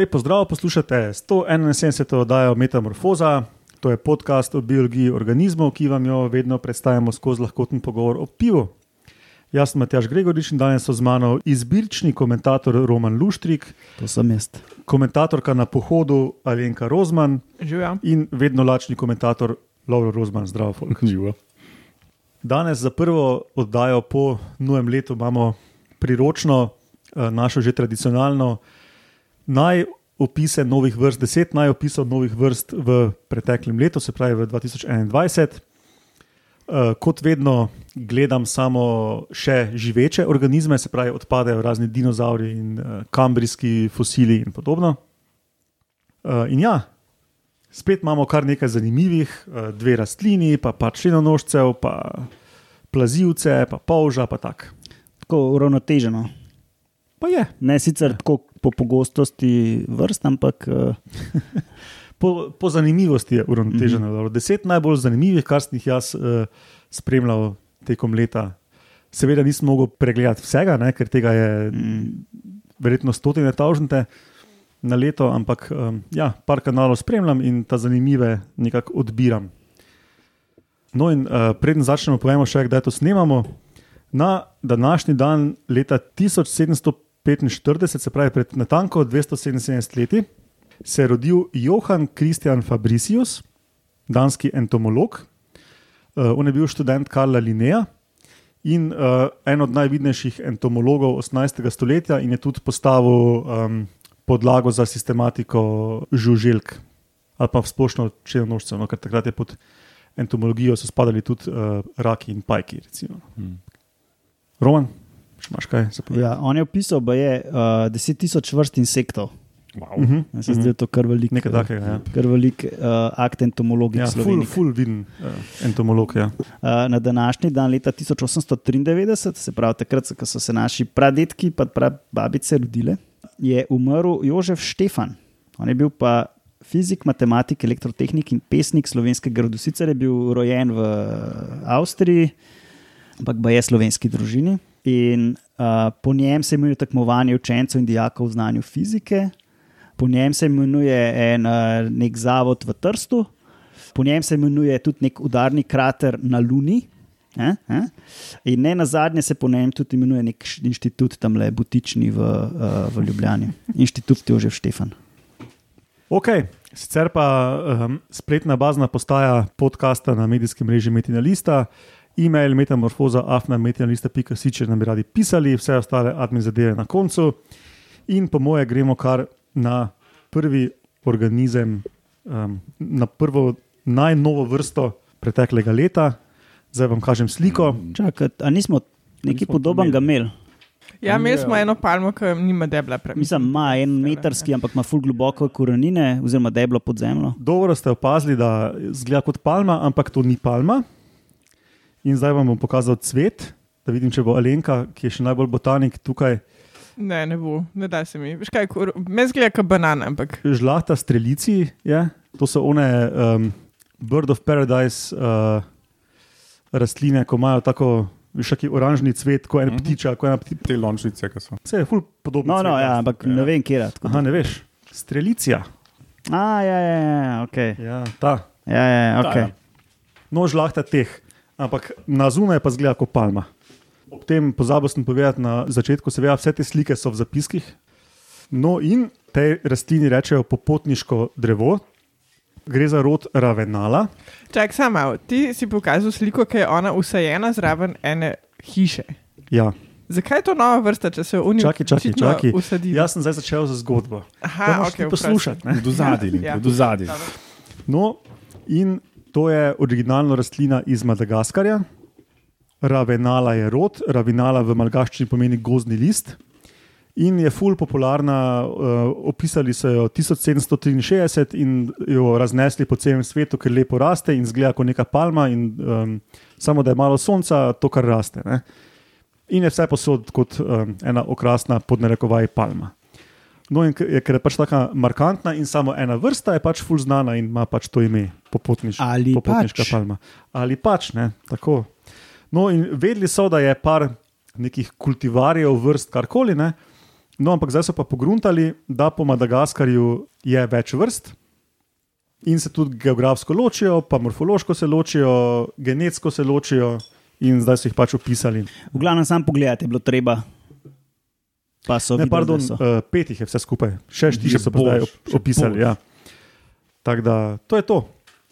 Lepo zdrav, poslušate 171. oddajo Metamorfoza. To je podcast o biologiji organizmov, ki vam jo vedno predstavljamo skozi lahkoten pogovor o pivu. Jaz sem Matjaš Gregorič in danes so z mano izbirčni komentator Roman Luštrik, To sem jaz. komentatorka na pohodu Alenka Rozman Živijo. in vedno lačni komentator Lauro Rozman. Zdravo, folk. Živo. Danes za prvo oddajo po novem letu imamo priročno, eh, našo že tradicionalno najopise novih vrst, deset najopisov novih vrst v preteklem letu, se pravi v 2021. Eh, Kot vedno gledam samo še živeče organizme, se pravi, odpadejo razni dinozauri in eh, kambrijski fosili in podobno. Eh, In ja, spet imamo kar nekaj zanimivih, eh, dve rastlini, pa pač členonožcev, pa plazivce, pa polža, pa tak. Tako uravnoteženo. Pa je, Ne sicer tako po pogostosti vrst, ampak eh, po, po zanimivosti je uravnoteženo. Mm -hmm. Deset najbolj zanimivih, kar sem jih jaz uh, spremljal tekom leta. Seveda nisem mogel pregledati vsega, ne, ker tega je mm. verjetno stotine tavžnte na leto, ampak um, ja, par kanalov spremljam in ta zanimive nekako odbiram. No, in uh, preden začnemo, povemo še, kdaj to snemamo. Na današnji dan, leta 1745, se pravi pred natanko 277 leti, se je rodil Johann Christian Fabricius, danski entomolog. Uh, on je bil študent Karla Linneja in uh, en od najvidnejših entomologov 18. stoletja, in je tudi postavil um, podlago za sistematiko žuželk ali pa splošno črnonožcev, no, ker takrat je pod entomologijo so spadali tudi uh, raki in pajki. recimo. Hmm. Roman, imaš kaj za povedati? ja, on je opisal, da je uh, 10.000 vrst insektov. Wow. Uh -huh. Meni Se zdi, da je to kar velik, Nekaj takega. Ja. kar velik uh, akt entomologije. Ja, ful, ful viden uh, entomolog. Ja. Uh, na današnji dan, leta 1893, se pravi takrat, ko so se naši pradedki in prababice rodile, je umrl Jožef Štefan. On je bil pa fizik, matematik, elektrotehnik in pesnik slovenskega rodu. Sicer je bil rojen v Avstriji, ampak pa je slovenski družini. In uh, po njem se imenuje tekmovanje učencev in dijakov v znanju fizike, po njem se imenuje en, uh, nek zavod v Trstu, po njem se imenuje tudi nek udarni krater na Luni. Eh, eh? In ne na zadnje se po njem tudi imenuje nek inštitut tam le butični v, uh, v Ljubljani. Inštitut Jožef Štefan. Ok, sicer pa um, spletna bazna postaja podcasta na medijskem mreži Metina Lista, e-mail metamorfoza afnametinalista.com, če nam bi radi pisali, vse ostale admin zadeve na koncu. In po moje gremo kar na prvi organizem, um, na prvo najnovo vrsto preteklega leta. Zdaj vam kažem sliko. Čakaj, a nismo neki Nismo podoben ga imeli? Ja, imeli smo eno palmo, ki nima debla preveč. Mislim, ima en metrski, ampak ima ful globoko korenine, oziroma deblo pod zemljo. Dobro ste opazili, da zgleda kot palma, ampak to ni palma. In zdaj vam bom pokazal cvet, da vidim, če bo Alenka, ki je še najbolj botanik tukaj, Ne, ne bo, ne da se mi. Veš kaj, meni zgleda kot banana, ampak žlahta strelici, je. to so one um, Bird of Paradise uh, rastline, ko imajo tako. Veš, kakšen oranžni cvet, kot ena Mhm. ptiča, kot ena ptica. Te lončnice, ki so. Vse je ful podobno. No, no, ja, ampak ne vem, kje je. Aha, ne veš. Strelicija. A, ja, ja, ja, ok. Ja, ta. Ja, ja, ja, okay. ja. No, žlahta teh, ampak na zunaj pa zgleda kot palma. Ob tem pozabil sem povedati na začetku, seveda vse te slike so v zapiskih. No, in tej rastlini rečejo popotniško drevo, gre za rod Ravenala. čak sam malo. Ti si pokazal sliko, ki je ona usajena zraven ene hiše. Ja. Zakaj je to nova vrsta, če se v njej Čakaj, čakaj, čakaj. usadi? Jaz sem zdaj začel z zgodbo. Aha, ok, ti poslušati. ne. Do zadnji, Ja. do zadnji. No, in to je originalna rastlina iz Madagaskarja. Ravenala je rod, ravenala v malgaščini pomeni gozdni list. In je ful popularna, uh, opisali so jo 1763 in jo raznesli po celem svetu, ker lepo raste in zgleda kot neka palma, in um, samo da je malo sonca, to kar raste. Ne? In je vse posod kot um, ena okrasna podnarekovaj palma. No, in je, ker je pač tako markantna in samo ena vrsta je pač ful znana in ima pač to ime, popotniš, Ali popotniška pač. palma. Ali pač ne, tako. No, in vedeli so, da je par nekih kultivarjev vrst, karkoli, ne, No, ampak zdaj so pa pogruntali, da po Madagaskarju je več vrst in se tudi geografsko ločijo, pa morfološko se ločijo, genetsko se ločijo, in zdaj so jih pač opisali. V glavnem, sam pogledaj, je bilo treba. Pa so Ne, videli, pardon, so. uh, pet jih je vse skupaj, še štiri so pa zdaj opisali. Ja. Tako da to je to.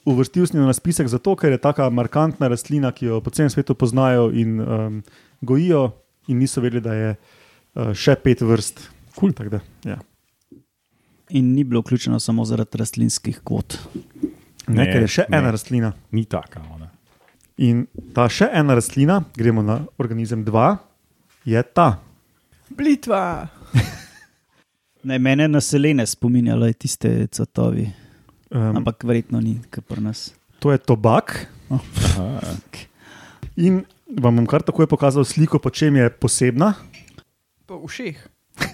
Uvrstil sem jo na spisek zato, ker je tako markantna rastlina, ki jo po celem svetu poznajo in um, gojijo, in niso vedeli, da je uh, še pet vrst. Cool. Da, ja. In ni bilo vključeno samo zaradi rastlinskih kvot. ne, Ne, ker je še ne. ena rastlina. Ni taka. Ona. In ta še ena rastlina, gremo na organizem 2, je ta. Blitva. Ne, mene na selene spominjalo je tiste cvetovi, Um, ampak verjetno ni, kot pri nas. to je tobak. Aha. In vam bom kar takoj pokazal sliko, po čem je posebna. Po ušeh.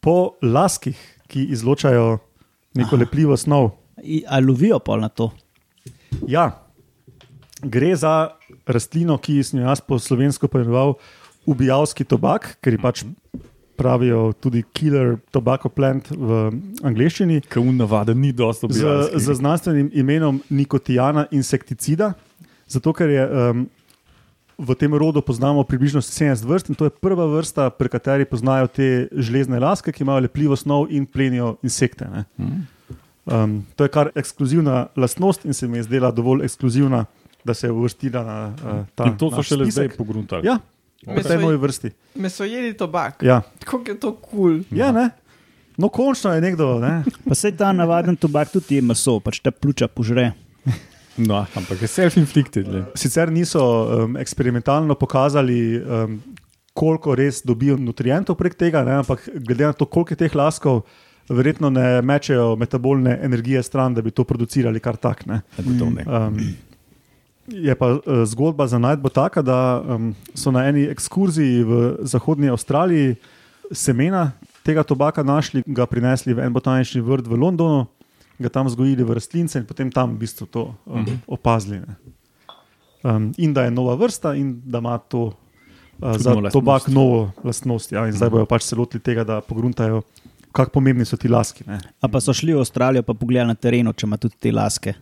Po laskih, ki izločajo neko lepljivo snov. I- A lovijo pol na to? Ja, gre za rastlino, ki sem jo jaz po slovensko poimenoval ubijalski tobak, ker ji pač pravijo tudi killer tobacco plant v angleščini. Ker unavada ni dosto z, z znanstvenim imenom nikotijana insekticida, zato ker je um, v tem rodu poznamo približno 70 vrst in to je prva vrsta, pri kateri poznajo te železne laske, ki imajo lepljivo snov in plenijo insekte. ne. Um, to je kar ekskluzivna lastnost in se mi je zdela dovolj ekskluzivna, da se je uvrstila na uh, ta In to so šele zdaj pogruntali. Ja, v tej novi vrsti. Mesojedi tobak. Ja, Kako je to kul. Cool. ja ne. No, končno je nekdo. Ne? Pa se ta navaden tobak tudi je meso, pač ta pljuča požre. No, ampak je self-inflicted. le. Sicer niso um, eksperimentalno pokazali, um, koliko res dobijo nutrientov prek tega, ne, ampak glede na to, koliko je teh laskov, verjetno ne mečejo metabolne energije stran, da bi to producirali kar tak. Ne. Ne. Um, je pa uh, zgodba za najdbo taka, da um, so na eni ekskurziji v zahodnji Avstraliji semena tega tobaka našli, ga prinesli v en botanični vrt v Londonu, ga tam vzgojili v rastlince in potem tam v bistvu to um, opazili. Ne. Um, in da je nova vrsta, in da ima to uh, za novo lastnost. tobak novo lastnost. Ja, in zdaj bojo pač se lotili tega, da pogruntajo, kako pomembni so ti laski. Ne. A pa so šli v Avstralijo pa pogledali na terenu, če ima tudi te laske.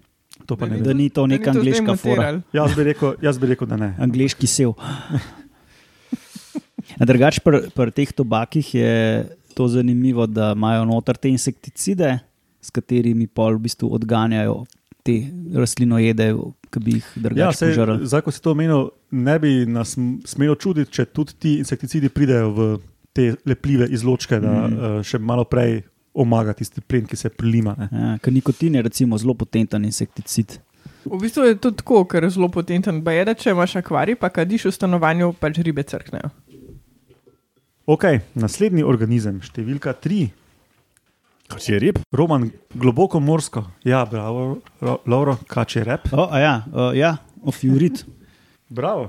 To pa ne Da vem. ni to neka angliška fora. Jaz bi rekel, jaz bi rekel da ne. Angliški sev. Drugač, pri pr teh tobakih je to zanimivo, da imajo noter te insekticide, s katerimi pol v bistvu odganjajo te rastlinojede, ki bi jih Ja, drugače sej, požrli. zdaj, ko si to omenil, ne bi nas smelo čuditi, če tudi ti insekticidi pridejo v te lepljive izločke, da mm. še malo prej omaga tisti plen, ki se prilima. Ne. Ja, ker nikotin je recimo zelo potenten insekticid. V bistvu je to tako, ker je zelo potenten. Pa je, da če imaš akvarij, pa kadiš v stanovanju, pač ribe crknejo. Ok, naslednji organizem, številka tri, Kaj je rep? Roman, globoko morsko. Ja, bravo, Ro- Lauro, kače rep. O, ja, o, ja, ofiorit. Bravo.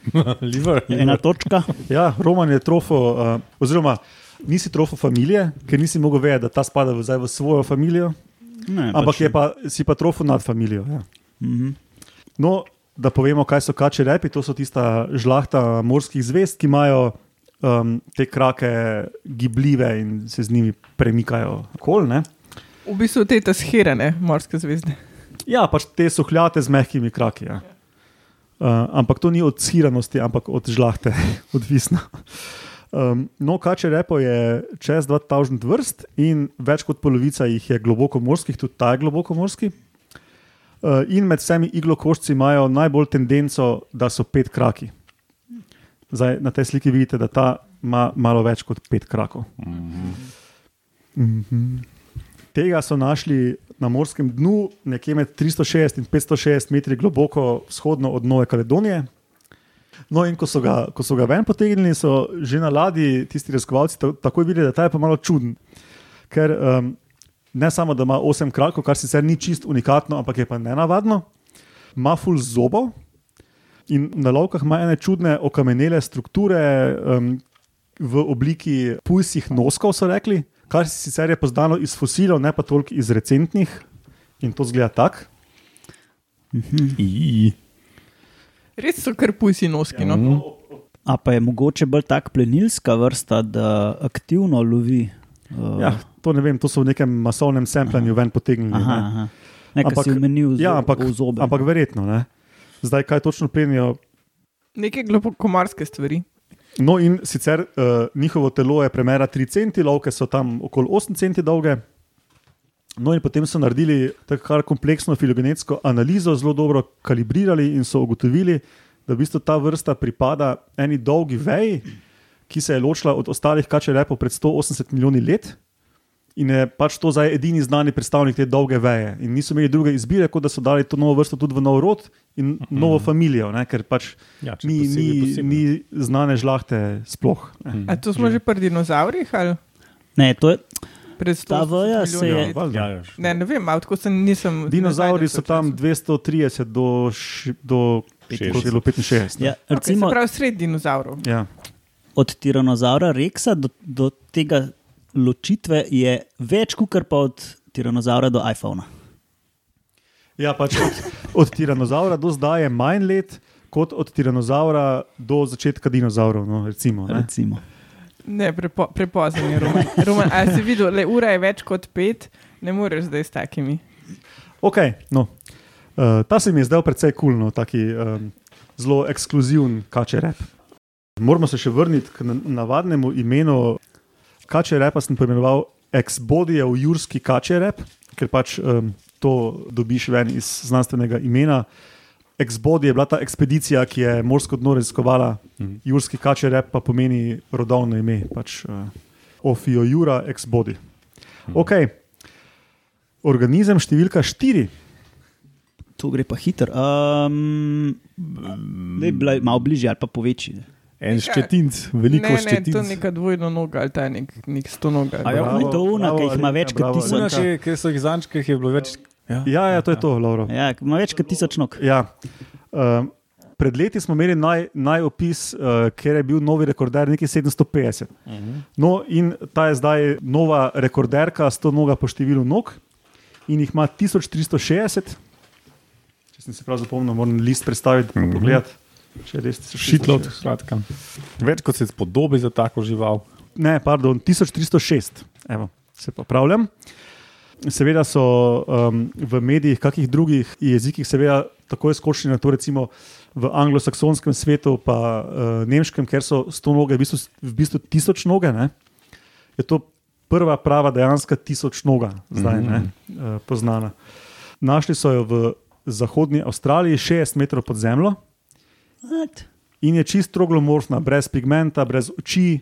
Liver. Ena točka. Ja, Roman je trofo, uh, oziroma nisi trofo familije, ker nisi mogel vedeti, da ta spada v, svojo familijo, Ne, ampak pač, je pa, si pa trofo nad familijo. Ja. Mhm. No, da povemo, kaj so kače repi. To so tista žlahta morskih zvest, ki imajo um, te krake gibljive in se z njimi premikajo. Kol, ne? V bistvu te tasherane morske zvezde. ja, pač te suhljate z mehkimi kraki. Ja. Uh, ampak to ni od siranosti, ampak od žlahte, odvisno. Um, no, kače repo je čez 2000 vrst in več kot polovica jih je globoko morskih, tudi ta je globoko morski. Uh, in med vsemi iglokošci imajo najbolj tendenco, da so pet kraki. Zdaj, na tej sliki vidite, da ta ima malo več kot pet krakov. Mhm. Tega so našli na morskem dnu, nekje med 360 in 560 metri globoko vzhodno od Nove Kaledonije. No, in ko so ga, ko so ga ven potegnili, so že na ladji tisti raziskovalci ta- takoj videli, da ta je pa malo čuden. Ker um, ne samo, da ima osem krakov, kar sicer ni čist unikatno, ampak je pa nenavadno, ima ful zobov in na lovkah ima ene čudne okamenele strukture um, v obliki pujsih noskov, so rekli, kar sicer je poznano iz fosilov, ne pa toliko iz recentnih. In to zgleda tako. I. Res so kar pusi noski. No? Mm. A pa je mogoče bolj tak plenilska vrsta, da aktivno lovi. Uh, Ja, to ne vem, to so v nekem masovnem sempljanju ven potegnili. aha, ne. aha. Nekaj Ampak- si omenil Ja, ampak, zobe. ampak verjetno. Ne? Zdaj, kaj točno plenijo? Neke globokomorske stvari. No, in sicer uh, njihovo telo je premera 3 cm, lovke so tam okoli 8 cm dolge. No, in potem so naredili tako kar kompleksno filogenetsko analizo, zelo dobro kalibrirali in so ugotovili, da v bistvu ta vrsta pripada eni dolgi veji, ki se je ločila od ostalih kačerepov pred 180 milijoni let. In je pač to zdaj edini znani predstavnik te dolge veje. In niso imeli druge izbire, kot da so dali to novo vrsto tudi v nov rod in novo familijo, ne? ker pač Ja, ni, posebej, ni, posebej. ni znane žlahte sploh. ne. A to smo že pri dinozaurih ali Ne, to je, pred Ta 180 veja se je- valjda. Ja, ja, Ne, ne vem, tako sem nisem. Dinozauri so tam se v času. 230 do, š- do 60. celo 65. ja, Okay, recimo, se pravi, sred dinozaurov. Ja. od tiranozaura Rexa do, do tega ločitve je več, kot pa od tiranozaura do iPhona. Ja, pač od, od tiranozaura do zdaj je manj let, kot od tiranozaura do začetka dinozaurov. No, recimo, ne. Recimo. Ne, prepo, prepozen je Roman. Roman a si videl, le ura je več kot pet, ne moreš zdaj s takimi. Okay, no. uh, ta se mi je zdel precej kul, cool, no, taki um, zelo ekskluziven kače rep. Moramo se še vrniti k na- navadnemu imenu kače repa, sem poimenoval Exbodijev Jurski kače rep, ker pač um, to dobiš ven iz znanstvenega imena. Exbodi je bila ta ekspedicija, ki je morsko dno raziskovala, Mhm. Jurski kače rep pa pomeni rodovno ime, pač uh, Ofio Jura Exbodi. Okay. Organizem številka štiri. To gre pa hitro. Um, ne, bila je malo bližje ali pa povečji. En ščetinc, veliko ne, ne, ščetinc. to je neka dvojna noga ali ta nek, nek sto noga. A ja, Bravo, to je bravo, ki jih ima več kot bravo, tisoč. Una Alenka. še, ki so jih zančkih, je bilo več. Ja, Ja, ja, to je to, Lauro. Ja, ima več kot tisoč nog. Ja. Um, pred leti smo imeli naj, najopis, uh, ker je bil novi rekorder nekaj 750. No, in ta je zdaj nova rekorderka, 100 noga po številu nog in jih ima 1360. Če sem se prav zapomnil, moram list predstaviti, pa Mhm. pogledati. Če res 1360. Šitlot, skratka. Več kot se spodobi za tako žival. Ne, pardon, 1306, Evo, se popravljam. Seveda so um, v medijih, kakih drugih jezikih, seveda tako skočili na to, recimo v anglosaksonskem svetu, pa uh, nemškem, ker so sto noge, v bistvu, v bistvu tisoč noge. Ne? Je to prva prava dejanska tisoč noga, zdaj ne, uh, poznana. Našli so jo v zahodnji Avstraliji, 60 metrov pod zemljo What? in je čist troglomorfna, brez pigmenta, brez oči.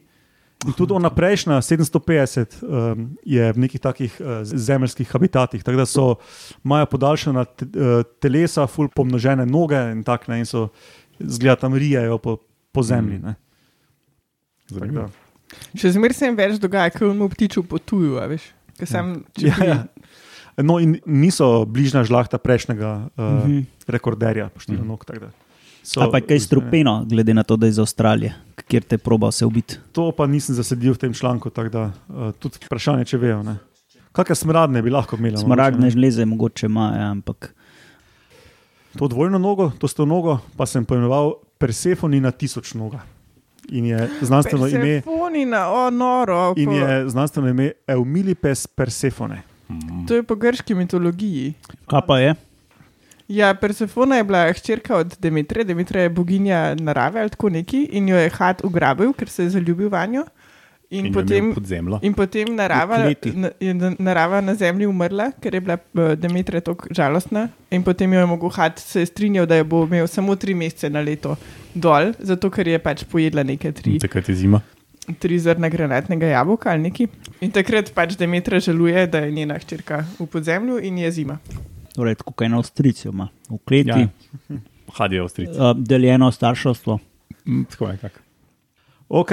In tudi ona prejšnja, 750, um, je v nekih takih uh, zemeljskih habitatih, tako da so imajo podaljšana te, uh, telesa, ful pomnožene noge in tako ne, in so zgleda tam rijajo po, po zemlji. Ne. Tako Zanimivo. Še zmeraj se jim več dogaja, ker mu ptiču potuju, veš. Ker sem, Ja, ja. No, in niso bližnja žlahta prejšnjega uh, Mhm. rekorderja po številu Mhm. nog. tako da so- Ali pa je kaj strupeno, glede na to, da je iz Avstralije, kjer te proba vse ubiti. To pa nisem zasedil v tem članku, tako da uh, tudi vprašanje, če vejo. ne. Kakšne smradne bi lahko imeli? Smaragdne mogoče, ne? žleze mogoče ima, ja, ampak To dvojno nogo, to sto nogo, pa sem poimenoval Persefonina tisoč noga. In je znanstveno ime, Persefonina, o noro. in po- je znanstveno ime Eumilipes Persefone. To je po grški mitologiji. kaj pa je? Ja, Persefona je bila hčerka od Demetre, Demetra je boginja narave ali tako neki in jo je Had ugrabil, ker se je zaljubil vanjo. In, In in, potem, pod zemljo. in potem narava, na, je na- narava na zemlji umrla, ker je bila eh, Demetra tako žalostna. In potem jo je mogel Had se strinjal, da jo bo imel samo tri mesece na leto dol, zato ker je pač pojedla neke tri, Takrat je zima. tri zrna granatnega jabolka ali neki. In takrat pač Demetra žaluje, da je njena hčerka v podzemlju in je zima. Torej, tako kot ena Avstrijca ima v kleti, Ja. Had je avstric. uh, deljeno starševstvo. Mm, Tako je, kak. Ok,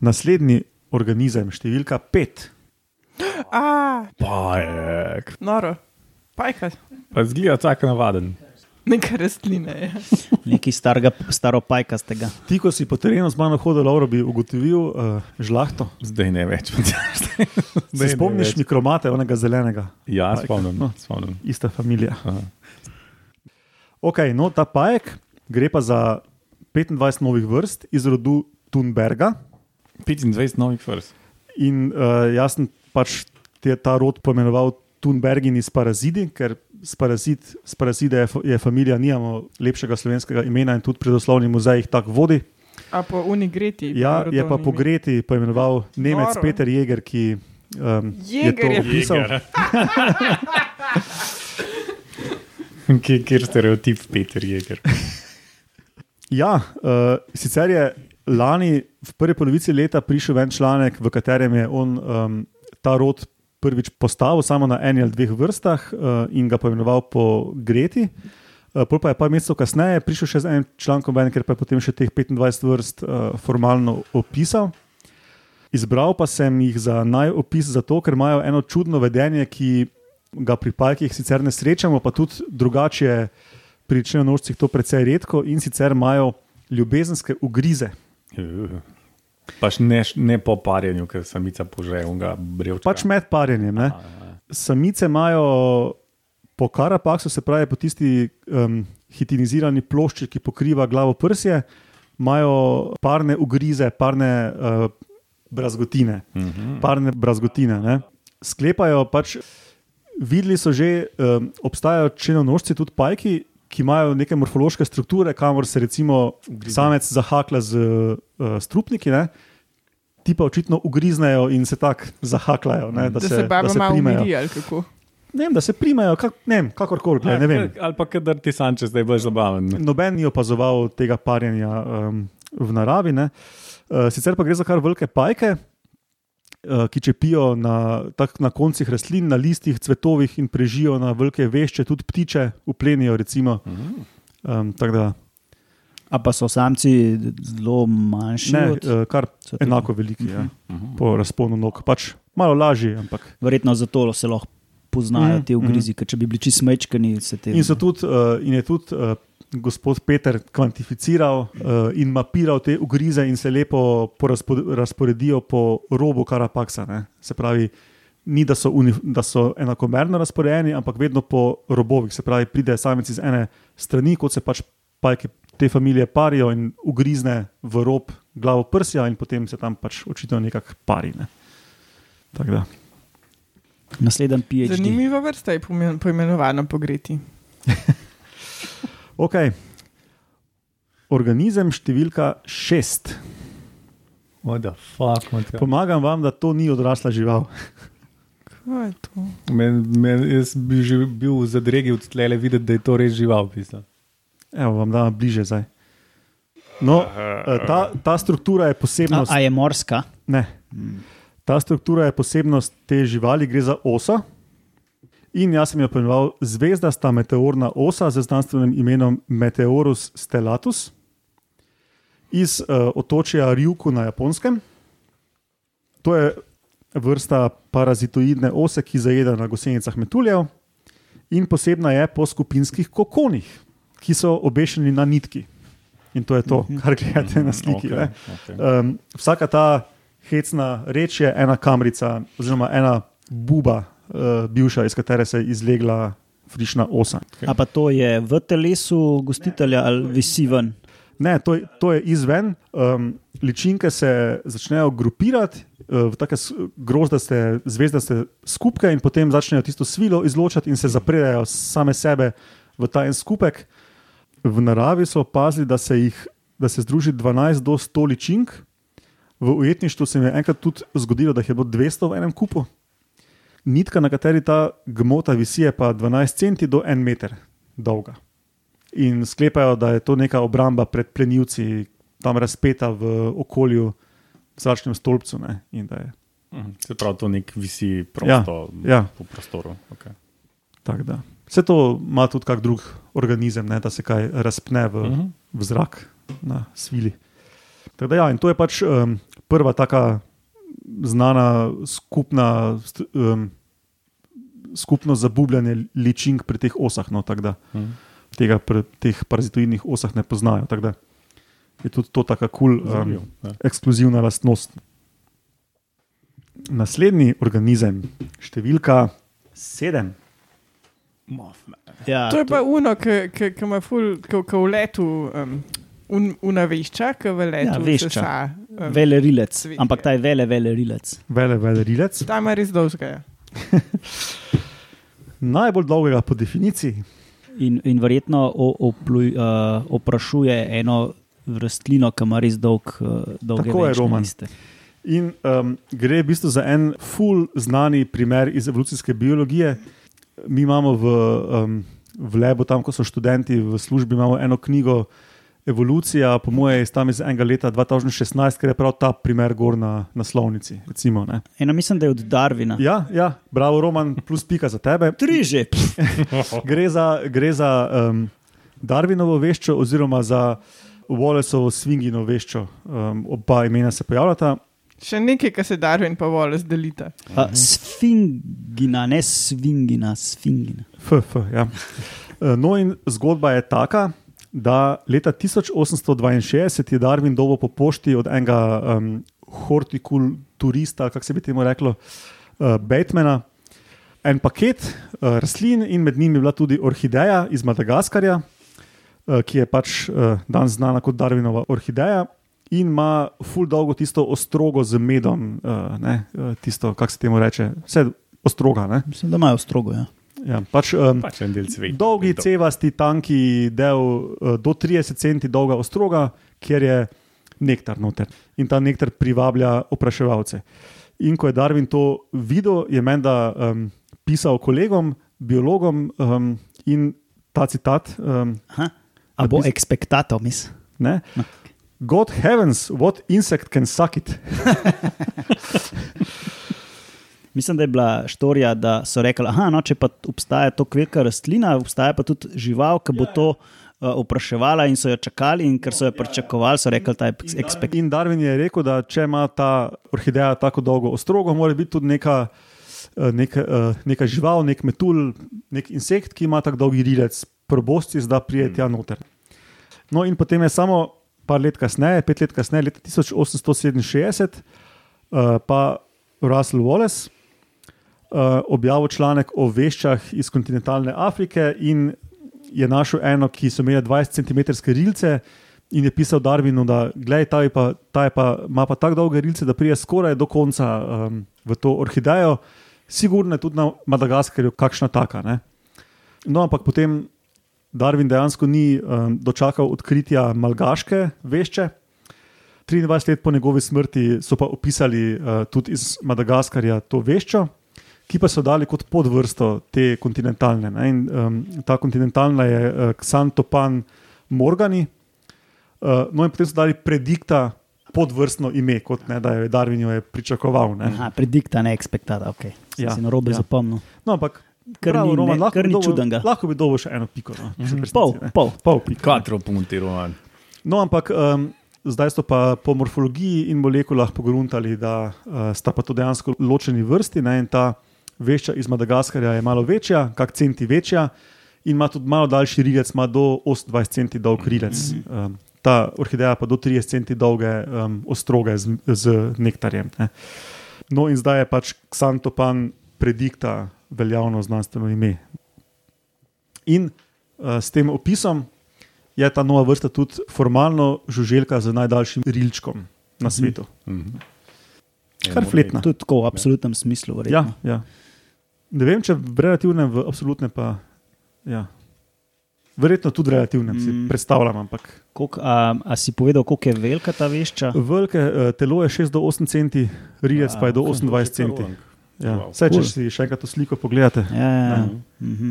naslednji organizem, številka pet. A, Pajek. noro, pajka, Pa zgleda tako navaden. Neka rastlina je. Nekaj starega, staro pajkastega. Ti, ko si po terenu z mano hodil, Lauro, bi ugotovil uh, žlahto. Zdaj ne več. Se Zdaj spomniš več. mikromate, onega zelenega, Ja, Pajka. spomnim. No. spomnim. ista familija. Aha. Ok, no ta pajek gre pa za 25 novih vrst iz rodu Thunberga. 25 novih vrst. In uh, jaz sem pač te, ta rod poimenoval Thunbergin iz Parazidi, ker z parazit, z parazide je, je familija, nimamo lepšega slovenskega imena in tudi predoslovni muzej jih tako vodi. A po Unigreti. Ja, je pa po Greti poimenoval Nemec Noro. Peter Jäger, ki um, je Jäger to je opisal. Kjer, kjer stereotip Peter Jeger. Ja, uh, sicer je lani v prvi polovici leta prišel en članek, v katerem je on um, ta rod prvič postavil samo na eni ali dveh vrstah uh, in ga poimenoval po Greti. Uh, pol pa je par mesecev kasneje prišel še z enim člankom, ven, ker pa je potem še teh 25 vrst uh, formalno opisal. Izbral pa sem jih za najopis zato, ker imajo eno čudno vedenje, ki ga pri pajkih sicer ne srečamo, pa tudi drugače pri črnonožcih to precej redko in sicer imajo ljubezenske ugrize. Pač ne, ne po parjenju, ker samica požre unga brevčka. Pač med parjenjem. Ne? Samice imajo po karapaksu, se pravi po tisti um, hitinizirani plošči, ki pokriva glavo prsje, imajo parne ugrize, parne uh, brazgotine. Mhm. Parne brazgotine. Ne? Sklepajo pač. Videli so že, um, obstajajo črnonožci, tudi pajki, ki imajo neke morfološke strukture, kamor se recimo samec zahakla z uh, strupniki, ne? ti pa očitno ugriznejo in se tako zahaklajo. Ne? Da, da se baba malo primejo. umiri ali kako. Ne vem, da se primejo, kak, ne vem, kakorkoli. glej, Ne vem. Ali pa kadar ti sanče zdaj bolj zabaven. Noben ni opazoval tega parjenja um, v naravi. ne. Uh, sicer pa gre za kar velike pajke, ki čepijo na, tak, na koncih rastlin, na listih, cvetovih in prežijo na velike vešče, tudi ptiče, uplenijo. Recimo. Um, da A pa so samci zelo manjši? ne, od- uh, kar enako veliki, ja, po razponu nog. Pač malo lažji, ampak. Verjetno zato se lahko poznajo Mhm, te ugrizi, ker če bi bili čisto smečkani, se te. In, tudi, uh, in je tudi uh, gospod Peter kvantificiral uh, in mapiral te ugrize, in se lepo razporedijo po robu karapaksa. Ne. Se pravi, ni da so, da so enakomerno razporejeni, ampak vedno po robovih. Se pravi, pride samec iz ene strani, kot se pač pajke te familije parijo in ugrizne v rob glavo prsja, in potem se tam pač očitno nekako pari. Ne. Tako da. Naslednji PhD. Zanimiva vrsta je pomen- poimenovana po Greti. Okay. Organizem številka šest. What the fuck? Pomagam vam, da to ni odrasla žival. Kaj je to? Men, men, jaz bi že bil v zadregi od tlele videti, da je to res žival. Pisal. Evo, vam dam bliže zdaj. No, eh, ta, ta struktura je A, posebnost. a je morska? Ne. Ta struktura je posebnost te živali, gre za osa. In jaz sem jo poimenoval zvezdasta meteorna osa z znanstvenim imenom Meteorus stellatus iz uh, otočja Ryuku na Japonskem. To je vrsta parazitoidne ose, ki zajeda na gosenicah metuljev in posebna je po skupinskih kokonih, ki so obešeni na nitki. In to je to, kar gledate na sliki. Okay. okay. Um, vsaka ta hecna reč je ena kamrica, oziroma ena buba, uh, bivša, iz katere se je izlegla frišna osa. A pa to je v telesu gostitelja ali visi ven? Ne, to, je- to je izven. Um, ličinke se začnejo grupirati uh, v take s- grozdaste, zvezdaste skupke in potem začnejo tisto svilo izločati in se zapredajo same sebe v ta en skupek. V naravi so opazili, da se, jih, da se združi 12 do 100 ličink. V ujetništvu se mi je enkrat tudi zgodilo, da jih je bilo 200 v enem kupu. Nitka, na kateri ta gmota visi, je pa 12 centi do 1 meter dolga. In sklepajo, da je to neka obramba pred plenilci, tam razpeta v okolju, v zračnem stolpcu. Je Mhm. Se pravi, to nek visi prosto ja. po prostoru. Okay. tako. da. Vse to ima tudi kak drug organizem, ne? da se kaj razpne v, uh Mhm. -huh. v zrak na svili. Tako Da, ja, in to je pač um, prva taka znana skupna, um, skupno zabubljanje ličink pri teh osah. No, tako da Mhm. tega pri teh parazitoidnih osah ne poznajo. Tako da je tudi to tako kul, cool, um, ja. ekskluzivna lastnost. Naslednji organizem, številka sedem. Ja, To je pa uno, ki ima ful, ki v letu um, un, unavešča, ki v letu Ja, vešča. sesa, Vele rilec, Cvetje. ampak ta je vele, vele rilec. Vele, vele rilec. Ta ima res dolžga. ja. Najbolj dolgega po definiciji. In, in verjetno o, opluj, uh, oprašuje eno rastlino, ki ima res dolg, uh, dolge Tako je, Roman. liste. In um, gre v bistvu za en ful znani primer iz evolucijske biologije. Mi imamo v, um, v Lebu, tam ko so študenti v službi, imamo eno knjigo Evolucija, po mojem, iz tam iz enega leta 2016, ker je prav ta primer gor na naslovnici. Recimo, ne. Eno mislim, da je od Darvina. ja, ja, bravo, Roman, plus pika za tebe. Tri že. Gre za, gre za um, Darwinovo veščo, oziroma za Wallaceovo svingino veščo. Um, oba imena se pojavljata. Še nekaj, kar se Darwin pa vole zdelita. Uh, sfingina, ne svingina, sfingina. F, F, ja. Eh, No, in zgodba je taka, da leta 1862 je Darwin dobil po pošti od enega um, hortikulturista, kako se bi temu reklo, uh, Batmana, en paket uh, rastlin, in med njimi je bila tudi orhideja iz Madagaskarja, uh, ki je pač uh, danes znana kot Darwinova orhideja. In ima ful dolgo tisto ostrogo z medom, uh, ne, uh, tisto, kako se temu reče, vse ostroga. Ne? Mislim, da imajo strogo. Ja. Ja, pač, um, Pač en del cveta. Dolgi, cevasti, tanki del, eh, do 30 cm dolga ostroga, kjer je nektar noter. In ta nektar privablja opraševalce. In ko je Darwin to videl, je menda um, pisal kolegom, biologom, um, in ta citat. Um, Aha. A bo Napis- ekspektato, mis. ne, God heavens, what insect can suck it? Mislim, da je bila štorija, da so rekli, da no, če pa obstaja to velika rastlina, obstaja pa tudi žival, ki bo to uh, opraševala in so jo čakali, in ker so jo pričakovali, so rekli, da je ekspekt. In Darwin je rekel, da če ima ta orhideja tako dolgo ostrogo, mora biti tudi neka, eh, neka, eh, neka žival, nek metul, nek insekt, ki ima tako dolgi rilec, probosti, da prije tja noter. No, in potem je samo par let kasneje, pet let kasneje, leta 1867, eh, pa Russell Wallace uh, objavil članek o veščah iz kontinentalne Afrike in je našel eno, ki so imele 20 cm rilce. In je pisal Darwinu, da glej, ta, je pa, ta je pa, ima pa tako dolge rilce, da prije skoraj do konca um, v to orhidejo, sigurno je tudi na Madagaskarju kakšna taka. Ne? No, ampak potem Darwin dejansko ni um, dočakal odkritja malgaške vešče. 23 let po njegovi smrti so pa opisali uh, tudi iz Madagaskarja to veščo, ki pa so dali kot podvrsto te kontinentalne. Ne? In, um, ta kontinentalna je uh, Xantopan morgani. Uh, no, in potem so dali predikta podvrstno ime, kot ne, da je Darwin jo je pričakoval. Ne? Aha, predikta, ne ekspektata, ok. Ja, Ja, si na robe ja. zapomnil. No, ampak Kar ni- Roman, ne- lahko kar bi ni dobil-. Lahko bi dobil še eno piko. No, v resnici, Pol, pol. pol pika. Katero punktirovan. No, ampak um, zdaj so pa po morfologiji in molekulah pogruntali, da uh, sta pa to dejansko ločeni vrsti. Ne, in ta vešča iz Madagaskarja je malo večja, kak centi večja, in ima tudi malo daljši rilec, ima do 28 centi dolg rilec. Um, ta orhideja pa do 30 centi dolge um, ostroge z, z nektarjem. Ne. No, in zdaj je pač Xantopan predikta veljavno znanstveno ime. In uh, s tem opisom je ta nova vrsta tudi formalno žuželka z najdaljšim rilčkom na svetu. Mhm. Kar fletna. Tudi tako v absolutnem smislu. Ja, verjetno. ja. Ne vem, če v relativnem, v absolutnem pa. Ja. Verjetno tudi v relativnem si Mm. predstavljam, ampak Koliko, a, a si povedal, koliko je velika ta vešča? velike uh, telo je 6 do 8 centi, rilec pa je do Ja, 28 centi. Ja. Vse, če si še enkrat to sliko pogledate. Ja, ja, ja. Mhm. Mhm.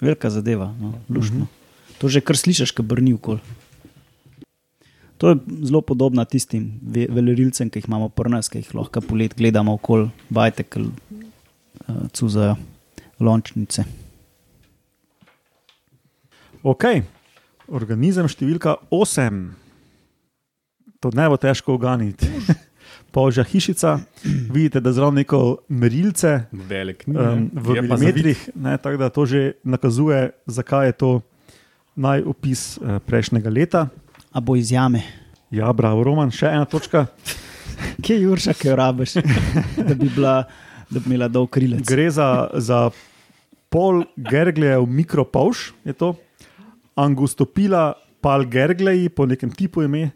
Velika zadeva, no, luštno. To že kar slišiš, ki brni okol. To je zelo podobno tistim ve- velerilcem, ki jih imamo pri nas, ki jih lahko polet gledamo okoli bajte, ki uh, cuzajo lončnice. Ok, organizem številka 8. To ne bo težko uganiti. Polžja hišica, vidite, da zraven neko merilce Velik ni. um, ne. v Je milimetrih, ne, tako da to že nakazuje, zakaj je to najopis uh, prejšnjega leta. A bo iz jame. Ja, bravo, Roman, še ena točka. Kje je Jurša, ki jo rabiš, da bi, bila, da bi imela dolg krilec? Gre za, za pol gergljev mikropavš, je to, angustopila Pal Gerglej, po nekem tipu ime.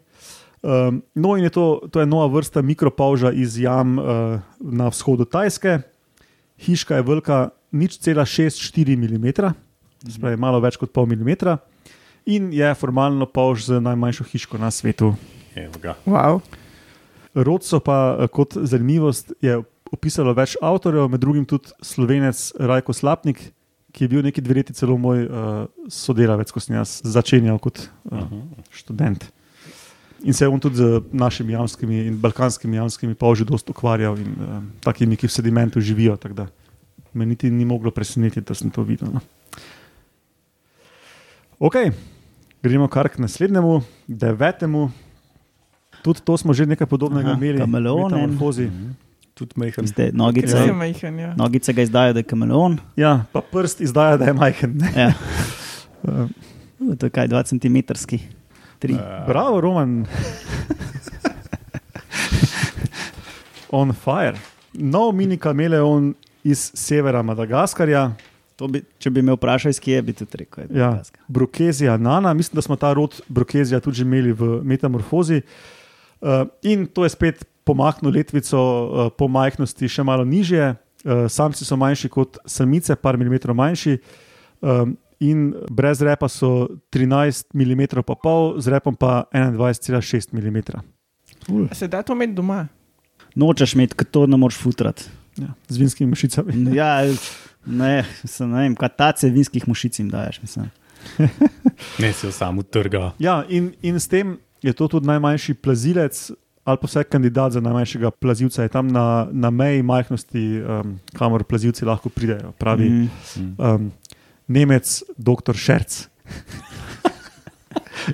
Um, no, in je to, to je nova vrsta mikropauža iz jam uh, na vzhodu Tajske. Hiška je velika nič cela 6,4 mm, spravi malo več kot pol mm, in je formalno pauž z najmanjšo hiško na svetu. Evo ga. Wow. Rod so pa eh, kot zanimivost je opisalo več avtorjev, med drugim tudi slovenec Rajko Slapnik, ki je bil neki dve leti celo moj uh, sodelavec, ko sem jaz začenjal kot uh, študent. In se je on tudi z našimi jamskimi in balkanskimi jamskimi pauži dosta ukvarjal in uh, takimi, ki v sedimentu živijo. tako da Me niti ni moglo presenetiti, da sem to videl. No. Ok, gremo kar k naslednjemu, devetemu. Tudi to smo že nekaj podobnega Aha, imeli, kameleon, en. metamorfozi. Tudi majhen. Ste, nogice, ja. majhen, ja. nogice ga izdajo, da je kameleon. Ja, pa prst izdaja, da je majhen. Ja. Uh, To je kaj, 2 cm. Tri. Bravo, Roman. On fire. Nov mini kameleon iz severa Madagaskarja, To Bi, če bi me vprašal, iz kje bi tudi rekel. ja, Madagaskar. Brokezija Nana. Mislim, da smo ta rod Brokezija tudi že imeli v metamorfozi. Uh, in to je spet pomahnilo letvico uh, po majhnosti še malo nižje. Uh, samci so manjši kot samice, par milimetrov manjši. Um, in brez repa so 13 mm, pa pol, z repom pa 21,6 mm. Se da to imeti doma? Nočeš imeti, ker to ne moreš futrati. Ja, z vinskimi mušicami. Ja, ne, mislim, ne vem, kaj tace vinskih mušic jim daješ. Mislim. Ne si jo samo trga. Ja, in, in s tem je to tudi najmanjši plazilec, ali pa vsaj kandidat za najmanjšega plazilca, je tam na, na meji majhnosti, um, kamor plazilci lahko pridejo. Pravi mm. Mm. um, Nemec, doktor Šerc.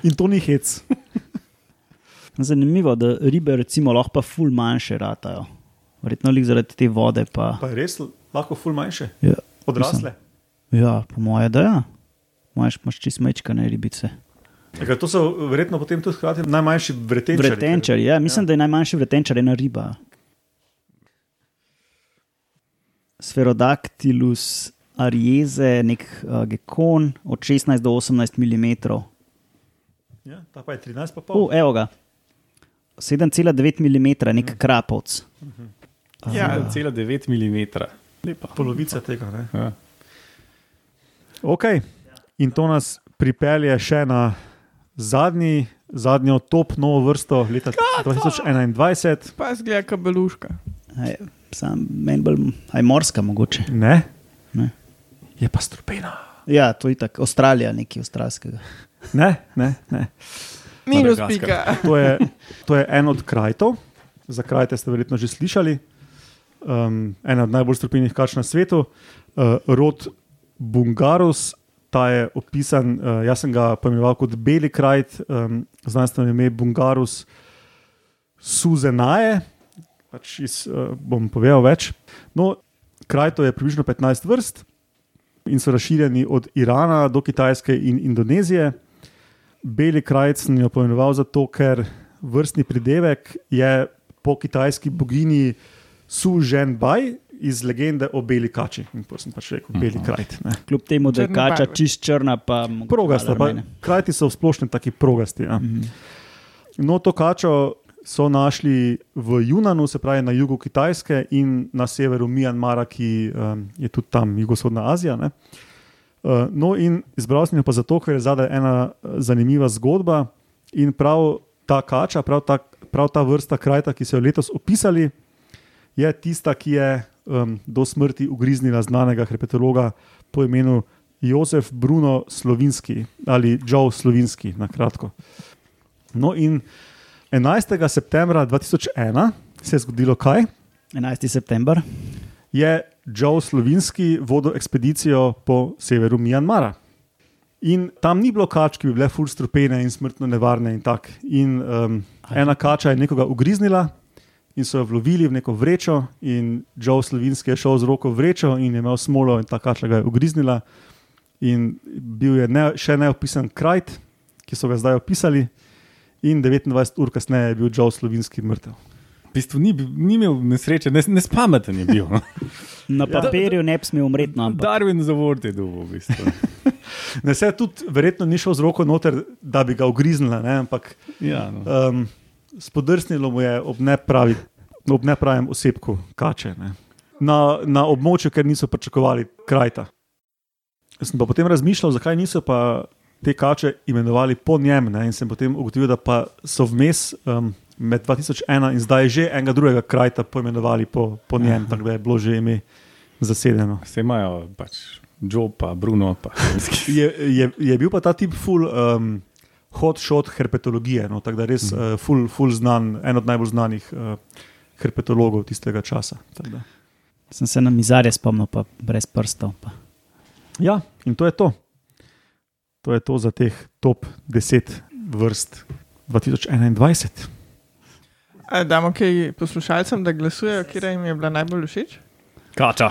in to ni hec. Zanimivo, da ribe recimo lahko pa ful manjše ratajo. Verjetno lik zaradi te vode pa. Pa je res lahko ful manjše, Ja, odrasle. ja po moje, da ja. Imaš, imaš čist mečkane ribice. Eka, to so verjetno potem tudi hkrati najmanjši vretenčari. Vretenčar, ja, mislim, ja. da je najmanjši vretenčar ena riba. Sferodactylus arieze, nek uh, gekon od 16 do 18 mm. Ja, ta pa je 13 pa Oh, pol. evo ga. 7,9 mm, nek krapovc. Ja. Cela 9 mm. Lepa. Polovica tega. Ne? Ja. Ok, in to nas pripelje še na zadnji, zadnjo top novo vrsto leta 2021. Pa zgleda kabeluška. Aj, Sam meni bolj, aj morska mogoče. Ne, Ne. je pa strupena. Ja, to je tako, Avstralija, nekaj avstralskega. Ne, ne, ne. Minus pika. To, je, to je en od krajtov, za krajte ste verjetno že slišali. Um, ena od najbolj strupenih kač na svetu, uh, rod Bungarus. Ta je opisan, uh, jaz sem ga pojmenoval kot beli krajt, um, znanstveno ime Bungarus Suzenaje. Pač iz, uh, bom povedal več. No, krajto je približno 15 vrst in so razširjeni od Irana do Kitajske in Indonezije. Beli krajc sem jo pojmenoval zato, ker vrstni pridevek je po kitajski bogini Su Zhen Bai iz legende o beli kači. In potem sem pač rekel, beli krajt. Ne. Kljub temu, da je Črne kača barve. čist črna, pa Progasta, pa, krajti so v splošnem taki progasti. Ja. Mhm. No, to kačo so našli v Junanu, se pravi na jugu Kitajske in na severu Mjanmara, ki um, je tudi tam, jugovzhodna Azija. Ne. Uh, no, in izbral sem jo pa zato, ker je zadaj ena eh, zanimiva zgodba. In prav ta kača, prav ta, prav ta vrsta krajta, ki so jo letos opisali, je tista, ki je um, do smrti ugriznila znanega herpetologa po imenu Jozef Bruno Slovinski ali Joe Slovinski, na kratko. No, in 11. septembra 2001 se je zgodilo kaj? 11. september. je Joe Slovinski vodil ekspedicijo po severu Mjanmara. In tam ni bilo kač, ki bi bile ful strupene in smrtno nevarne. In tak. in, um, ena kača je nekoga ugriznila in so jo vlovili v neko vrečo, in Joe Slovinski je šel z roko v vrečo in je imel smolo, in ta kača ga je ugriznila. In bil je ne, še neopisan krajt, ki so ga zdaj opisali, in 29 ur kasneje je bil Joe Slovinski mrtev. V bistvu ni, ni imel nesreče, nes, nespameten je bil. Na papirju ne bi smel umreti, no, ampak Darwin zavor te duvo, v bistvu. Ne, se tudi verjetno ni šel z roko noter, da bi ga ugriznila, ne, ampak Ja, no. um, spodrsnilo mu je ob, nepravi, ob nepravem osebku kače. Ne. Na, na območju, ker niso pričakovali krajta. Sem pa potem razmišljal, zakaj niso pa te kače imenovali po njem. Ne, in sem potem ugotovil, da pa so vmes um, med 2001 in zdaj že enega drugega krajta poimenovali po, po njem, tako da je bilo že ime zasedeno. Vse imajo pač Joe, pa Bruno. Pa. Je, je, je bil pa ta tip full um, hot shot herpetologije, no, tako da res Mhm. uh, full, full znan, en od najbolj znanih uh, herpetologov tistega časa. Sem se na mizarje spomnil, pa brez prstov. Pa. Ja, in to je to. To je to za teh top 10 vrst 2021. A damo kaj poslušalcem, da glasujejo, kje jim je bila najbolj všeč? Kača.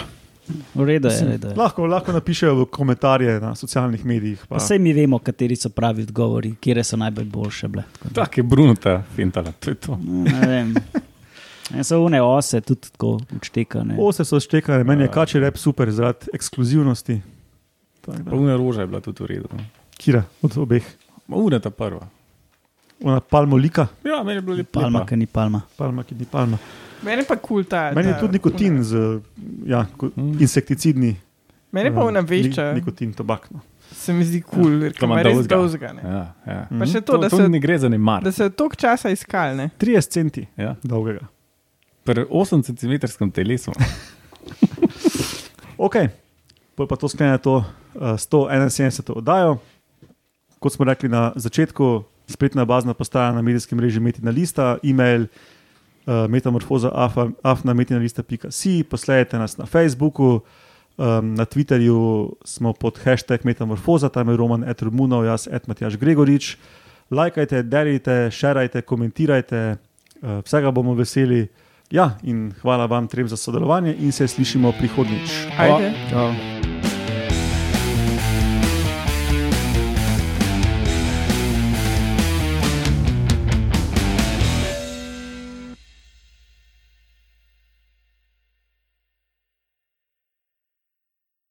V redu je, redu je. Lahko, lahko napišejo v komentarje na socialnih medijih. Pa. Pa Vse mi vemo, kateri so pravi odgovori, kje so najbolj boljše bile. Tako je Bruno ta fintala, to je to. Ne vem. Ja, so une ose tudi tako učtekane. Ose so štekane, meni je kači rep super zaradi ekskluzivnosti. Una roža je bila tudi v redu. no. Kira od obeh. Ma Una ta prva. Ona palmolika, Ja, meni je bilo lepo. Palma, ki ni palma. palma, ki ni palma. Meni je pa kul ta. Meni je tudi nikotin, z, ja, Mm. insekticidni. Meni je pa eh, unavešča, ni- Nikotin, tobak. No. se mi zdi kul, cool, ker To ima res dolzga. dolzga. ne. Ja, ja. Pa še to, To, da to se, ne gre za nemar. da se toliko časa iskal. Ne? 30 centi Ja. dolgega. Pri 8 cm telesu. Ok, pol pa to sklene to uh, 171. oddajo. Kot smo rekli na začetku, spletna bazna postaja na medijskem mreži Metina Lista, e-mail uh, metamorfoza afna.metinalista.si, posledajte nas na Facebooku, um, na Twitterju smo pod hashtag metamorfoza, tam je Roman Etrmunov, jaz Edmatjaš Gregorič. Lajkajte, delite, šerajte, komentirajte, uh, vsega bomo veseli. Ja, in hvala vam trem za sodelovanje in se slišimo prihodnjič. Ajde. Čau.